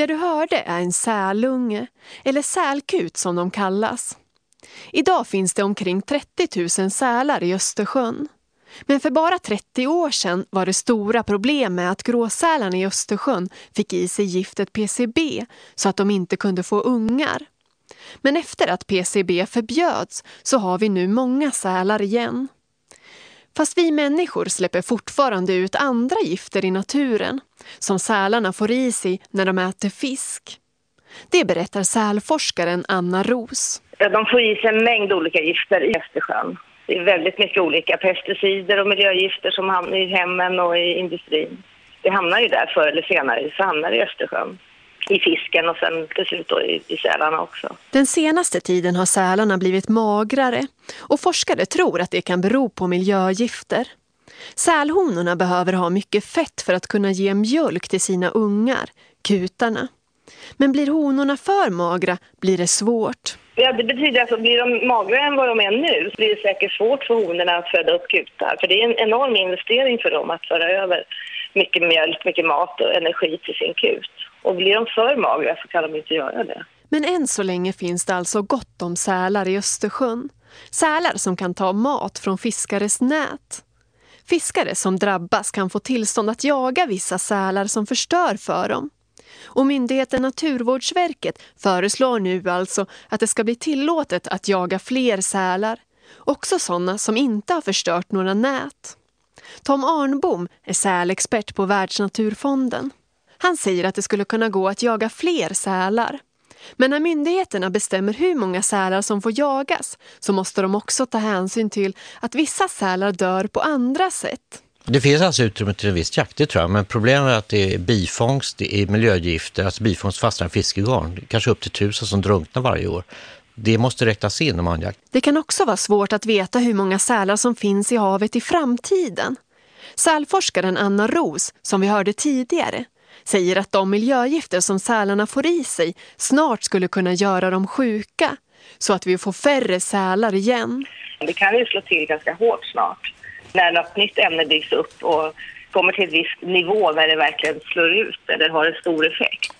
Det du hörde är en sälunge, eller sälkut som de kallas. Idag finns det omkring 30 000 sälar i Östersjön. Men för bara 30 år sedan var det stora problem med att gråsälarna i Östersjön fick i sig giftet PCB så att de inte kunde få ungar. Men efter att PCB förbjöds så har vi nu många sälar igen. Fast vi människor släpper fortfarande ut andra gifter i naturen som sälarna får i sig när de äter fisk. Det berättar sälforskaren Anna Ros. De får i sig en mängd olika gifter i Östersjön. Det är väldigt mycket olika pesticider och miljögifter som hamnar i hemmen och i industrin. Det hamnar ju där förr eller senare, så hamnar det i Östersjön i fisken och sen till slut då i, i sälarna också. Den senaste tiden har sälarna blivit magrare och forskare tror att det kan bero på miljögifter. Sälhonorna behöver ha mycket fett för att kunna ge mjölk till sina ungar, kutarna. Men blir honorna för magra blir det svårt. Ja, det betyder att alltså, blir de magrare än vad de är nu så blir det säkert svårt för honorna att föda upp kutar. För det är en enorm investering för dem att föra över mycket mjölk, mycket mat och energi till sin kut. Och blir de för magra så kan de inte göra det. Men än så länge finns det alltså gott om sälar i Östersjön. Sälar som kan ta mat från fiskares nät. Fiskare som drabbas kan få tillstånd att jaga vissa sälar som förstör för dem. Och myndigheten Naturvårdsverket föreslår nu alltså att det ska bli tillåtet att jaga fler sälar. Också sådana som inte har förstört några nät. Tom Arnbom är sälexpert på Världsnaturfonden. Han säger att det skulle kunna gå att jaga fler sälar. Men när myndigheterna bestämmer hur många sälar som får jagas så måste de också ta hänsyn till att vissa sälar dör på andra sätt. Det finns alltså utrymme till en viss jakt, det tror jag. Men problemet är att det är bifångst, det är miljögifter, alltså bifångst fastnar i fiskegarn. Kanske upp till tusen som drunknar varje år. Det måste räknas in om man jakt. Det kan också vara svårt att veta hur många sälar som finns i havet i framtiden. Sälforskaren Anna Ros, som vi hörde tidigare, säger att de miljögifter som sälarna får i sig snart skulle kunna göra dem sjuka så att vi får färre sälar igen. Det kan ju slå till ganska hårt snart när något nytt ämne byggs upp och kommer till en viss nivå där det verkligen slår ut eller har en stor effekt.